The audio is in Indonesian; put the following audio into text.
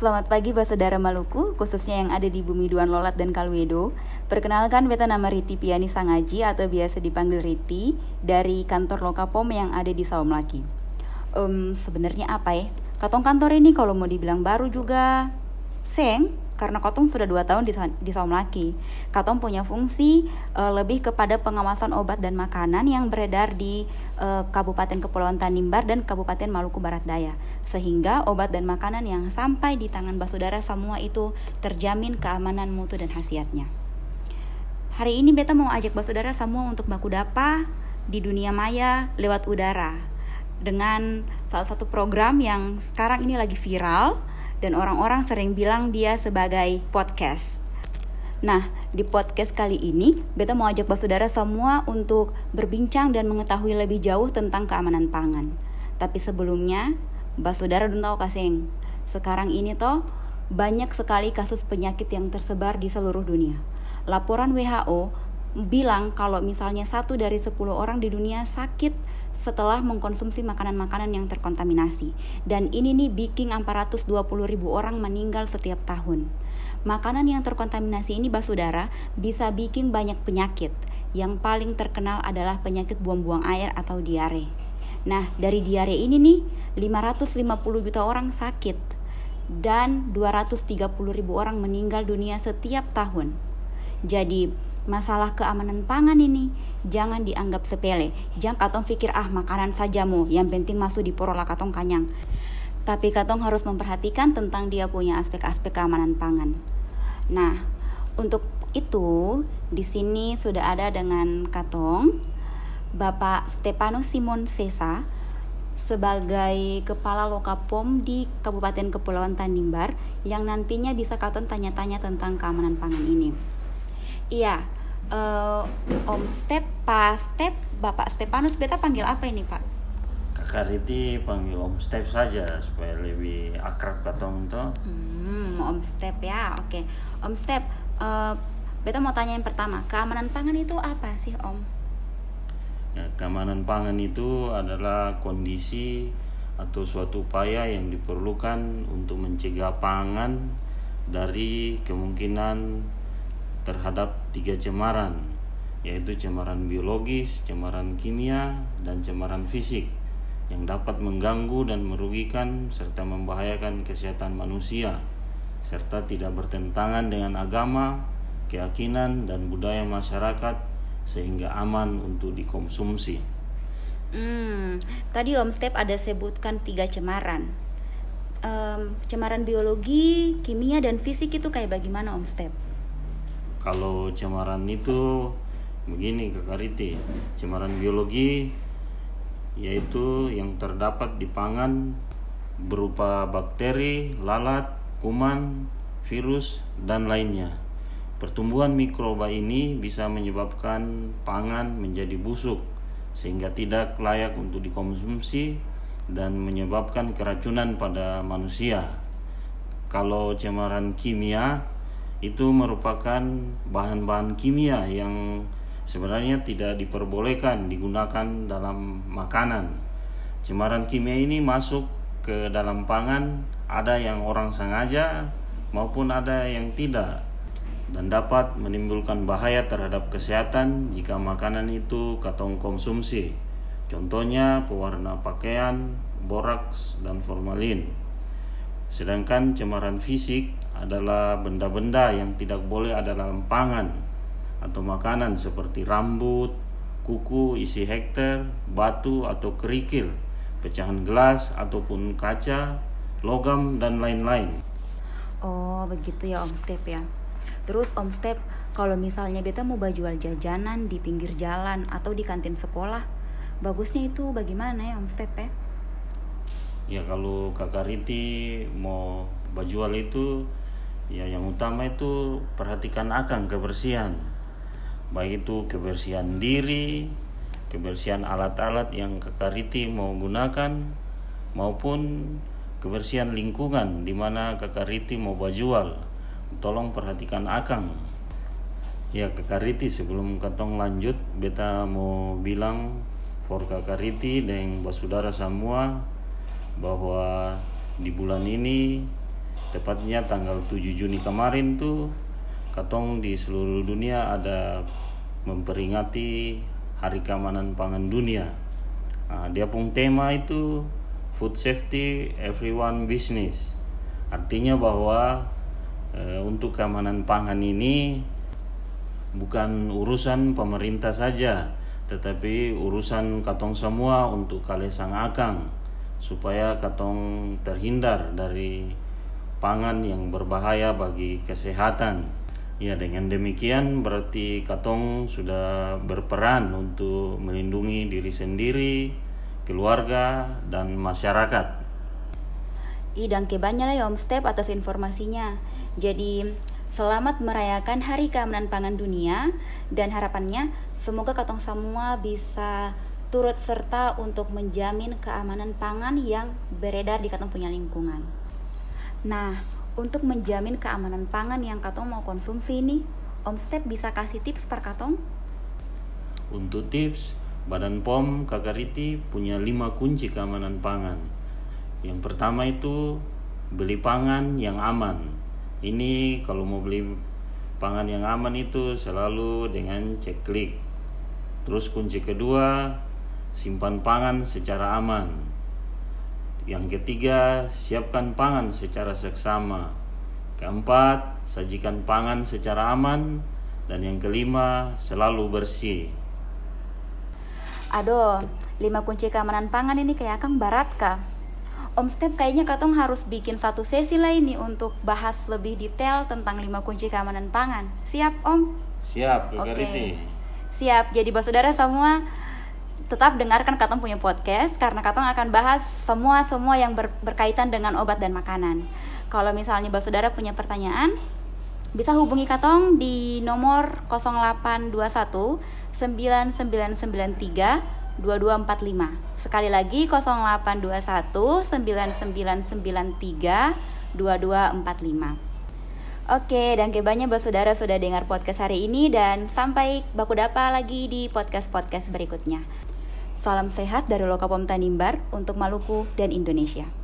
Selamat pagi Saudara Maluku, khususnya yang ada di Bumi Duan Lolat dan Kalwedo. Perkenalkan beta nama Riti Piani Sangaji atau biasa dipanggil Riti dari kantor Lokapom yang ada di Saumlaki. Um, sebenarnya apa ya? Katong kantor ini kalau mau dibilang baru juga seng karena Katong sudah dua tahun di, di Saumlaki. Katong punya fungsi uh, lebih kepada pengawasan obat dan makanan yang beredar di uh, Kabupaten Kepulauan Tanimbar dan Kabupaten Maluku Barat Daya. Sehingga obat dan makanan yang sampai di tangan basudara semua itu terjamin keamanan mutu dan khasiatnya. Hari ini beta mau ajak basudara semua untuk baku dapa di dunia maya lewat udara dengan salah satu program yang sekarang ini lagi viral dan orang-orang sering bilang dia sebagai podcast. Nah, di podcast kali ini, Beta mau ajak saudara semua untuk berbincang dan mengetahui lebih jauh tentang keamanan pangan. Tapi sebelumnya, saudara belum tahu kasing. Sekarang ini toh, banyak sekali kasus penyakit yang tersebar di seluruh dunia. Laporan WHO bilang kalau misalnya satu dari 10 orang di dunia sakit setelah mengkonsumsi makanan-makanan yang terkontaminasi. Dan ini nih bikin 420 ribu orang meninggal setiap tahun. Makanan yang terkontaminasi ini basudara bisa bikin banyak penyakit. Yang paling terkenal adalah penyakit buang-buang air atau diare. Nah, dari diare ini nih 550 juta orang sakit dan 230 ribu orang meninggal dunia setiap tahun. Jadi, masalah keamanan pangan ini jangan dianggap sepele. Jangan katong pikir ah makanan saja mu, yang penting masuk di porola katong kanyang. Tapi katong harus memperhatikan tentang dia punya aspek-aspek keamanan pangan. Nah, untuk itu di sini sudah ada dengan katong Bapak Stepanus Simon Sesa sebagai kepala Lokapom di Kabupaten Kepulauan Tanimbar yang nantinya bisa katong tanya-tanya tentang keamanan pangan ini. Iya, uh, Om Step, Pak Step, Bapak Stepanus, beta panggil apa ini Pak? Kakak Riti panggil Om Step saja supaya lebih akrab katong tuh. Hmm, Om Step ya, oke. Om Step, uh, beta mau tanya yang pertama, keamanan pangan itu apa sih Om? Ya, keamanan pangan itu adalah kondisi atau suatu upaya yang diperlukan untuk mencegah pangan dari kemungkinan terhadap tiga cemaran yaitu cemaran biologis, cemaran kimia, dan cemaran fisik yang dapat mengganggu dan merugikan serta membahayakan kesehatan manusia serta tidak bertentangan dengan agama, keyakinan, dan budaya masyarakat sehingga aman untuk dikonsumsi. Hmm, tadi Om Step ada sebutkan tiga cemaran. Um, cemaran biologi, kimia, dan fisik itu kayak bagaimana Om Step? Kalau cemaran itu begini ke Kariti cemaran biologi yaitu yang terdapat di pangan berupa bakteri, lalat, kuman, virus, dan lainnya. Pertumbuhan mikroba ini bisa menyebabkan pangan menjadi busuk sehingga tidak layak untuk dikonsumsi dan menyebabkan keracunan pada manusia. Kalau cemaran kimia itu merupakan bahan-bahan kimia yang sebenarnya tidak diperbolehkan digunakan dalam makanan. Cemaran kimia ini masuk ke dalam pangan, ada yang orang sengaja maupun ada yang tidak dan dapat menimbulkan bahaya terhadap kesehatan jika makanan itu katong konsumsi. Contohnya pewarna pakaian, boraks, dan formalin. Sedangkan cemaran fisik adalah benda-benda yang tidak boleh ada dalam pangan atau makanan seperti rambut, kuku isi hektar, batu atau kerikil, pecahan gelas ataupun kaca, logam dan lain-lain. Oh, begitu ya Om Step ya. Terus Om Step, kalau misalnya beta mau jual jajanan di pinggir jalan atau di kantin sekolah, bagusnya itu bagaimana ya Om Step ya? Ya kalau Kakak Riti mau bajual itu ya yang utama itu perhatikan akan kebersihan. Baik itu kebersihan diri kebersihan alat-alat yang kekariti mau gunakan maupun kebersihan lingkungan di mana kekariti mau bajual tolong perhatikan akang ya kekariti sebelum katong lanjut beta mau bilang for kekariti dan basudara semua bahwa di bulan ini tepatnya tanggal 7 Juni kemarin tuh katong di seluruh dunia ada memperingati Hari Keamanan Pangan Dunia. Nah, dia pun tema itu Food Safety Everyone Business. Artinya bahwa e, untuk keamanan pangan ini bukan urusan pemerintah saja, tetapi urusan katong semua untuk kalian sang akang supaya katong terhindar dari pangan yang berbahaya bagi kesehatan. Ya dengan demikian berarti katong sudah berperan untuk melindungi diri sendiri, keluarga dan masyarakat. Idang kebanyak lah ya Om Step atas informasinya. Jadi Selamat merayakan Hari Keamanan Pangan Dunia dan harapannya semoga katong semua bisa turut serta untuk menjamin keamanan pangan yang beredar di katong punya lingkungan. Nah, untuk menjamin keamanan pangan yang katong mau konsumsi ini, Om Step bisa kasih tips per katong? Untuk tips, Badan POM Kakariti punya lima kunci keamanan pangan. Yang pertama itu beli pangan yang aman ini kalau mau beli pangan yang aman itu selalu dengan cek klik terus kunci kedua simpan pangan secara aman yang ketiga siapkan pangan secara seksama keempat sajikan pangan secara aman dan yang kelima selalu bersih aduh lima kunci keamanan pangan ini kayak kang barat kah Om Step kayaknya katong harus bikin satu sesi lah ini untuk bahas lebih detail tentang lima kunci keamanan pangan. Siap Om? Siap, Oke. Okay. Siap. Jadi saudara semua tetap dengarkan Katong punya podcast karena Katong akan bahas semua-semua yang ber, berkaitan dengan obat dan makanan. Kalau misalnya saudara punya pertanyaan, bisa hubungi Katong di nomor 0821 9993 2245. Sekali lagi 0821 9993 2245. Oke, dan kebanyakan bersaudara sudah dengar podcast hari ini dan sampai baku dapa lagi di podcast-podcast berikutnya. Salam sehat dari Lokapom Tanimbar untuk Maluku dan Indonesia.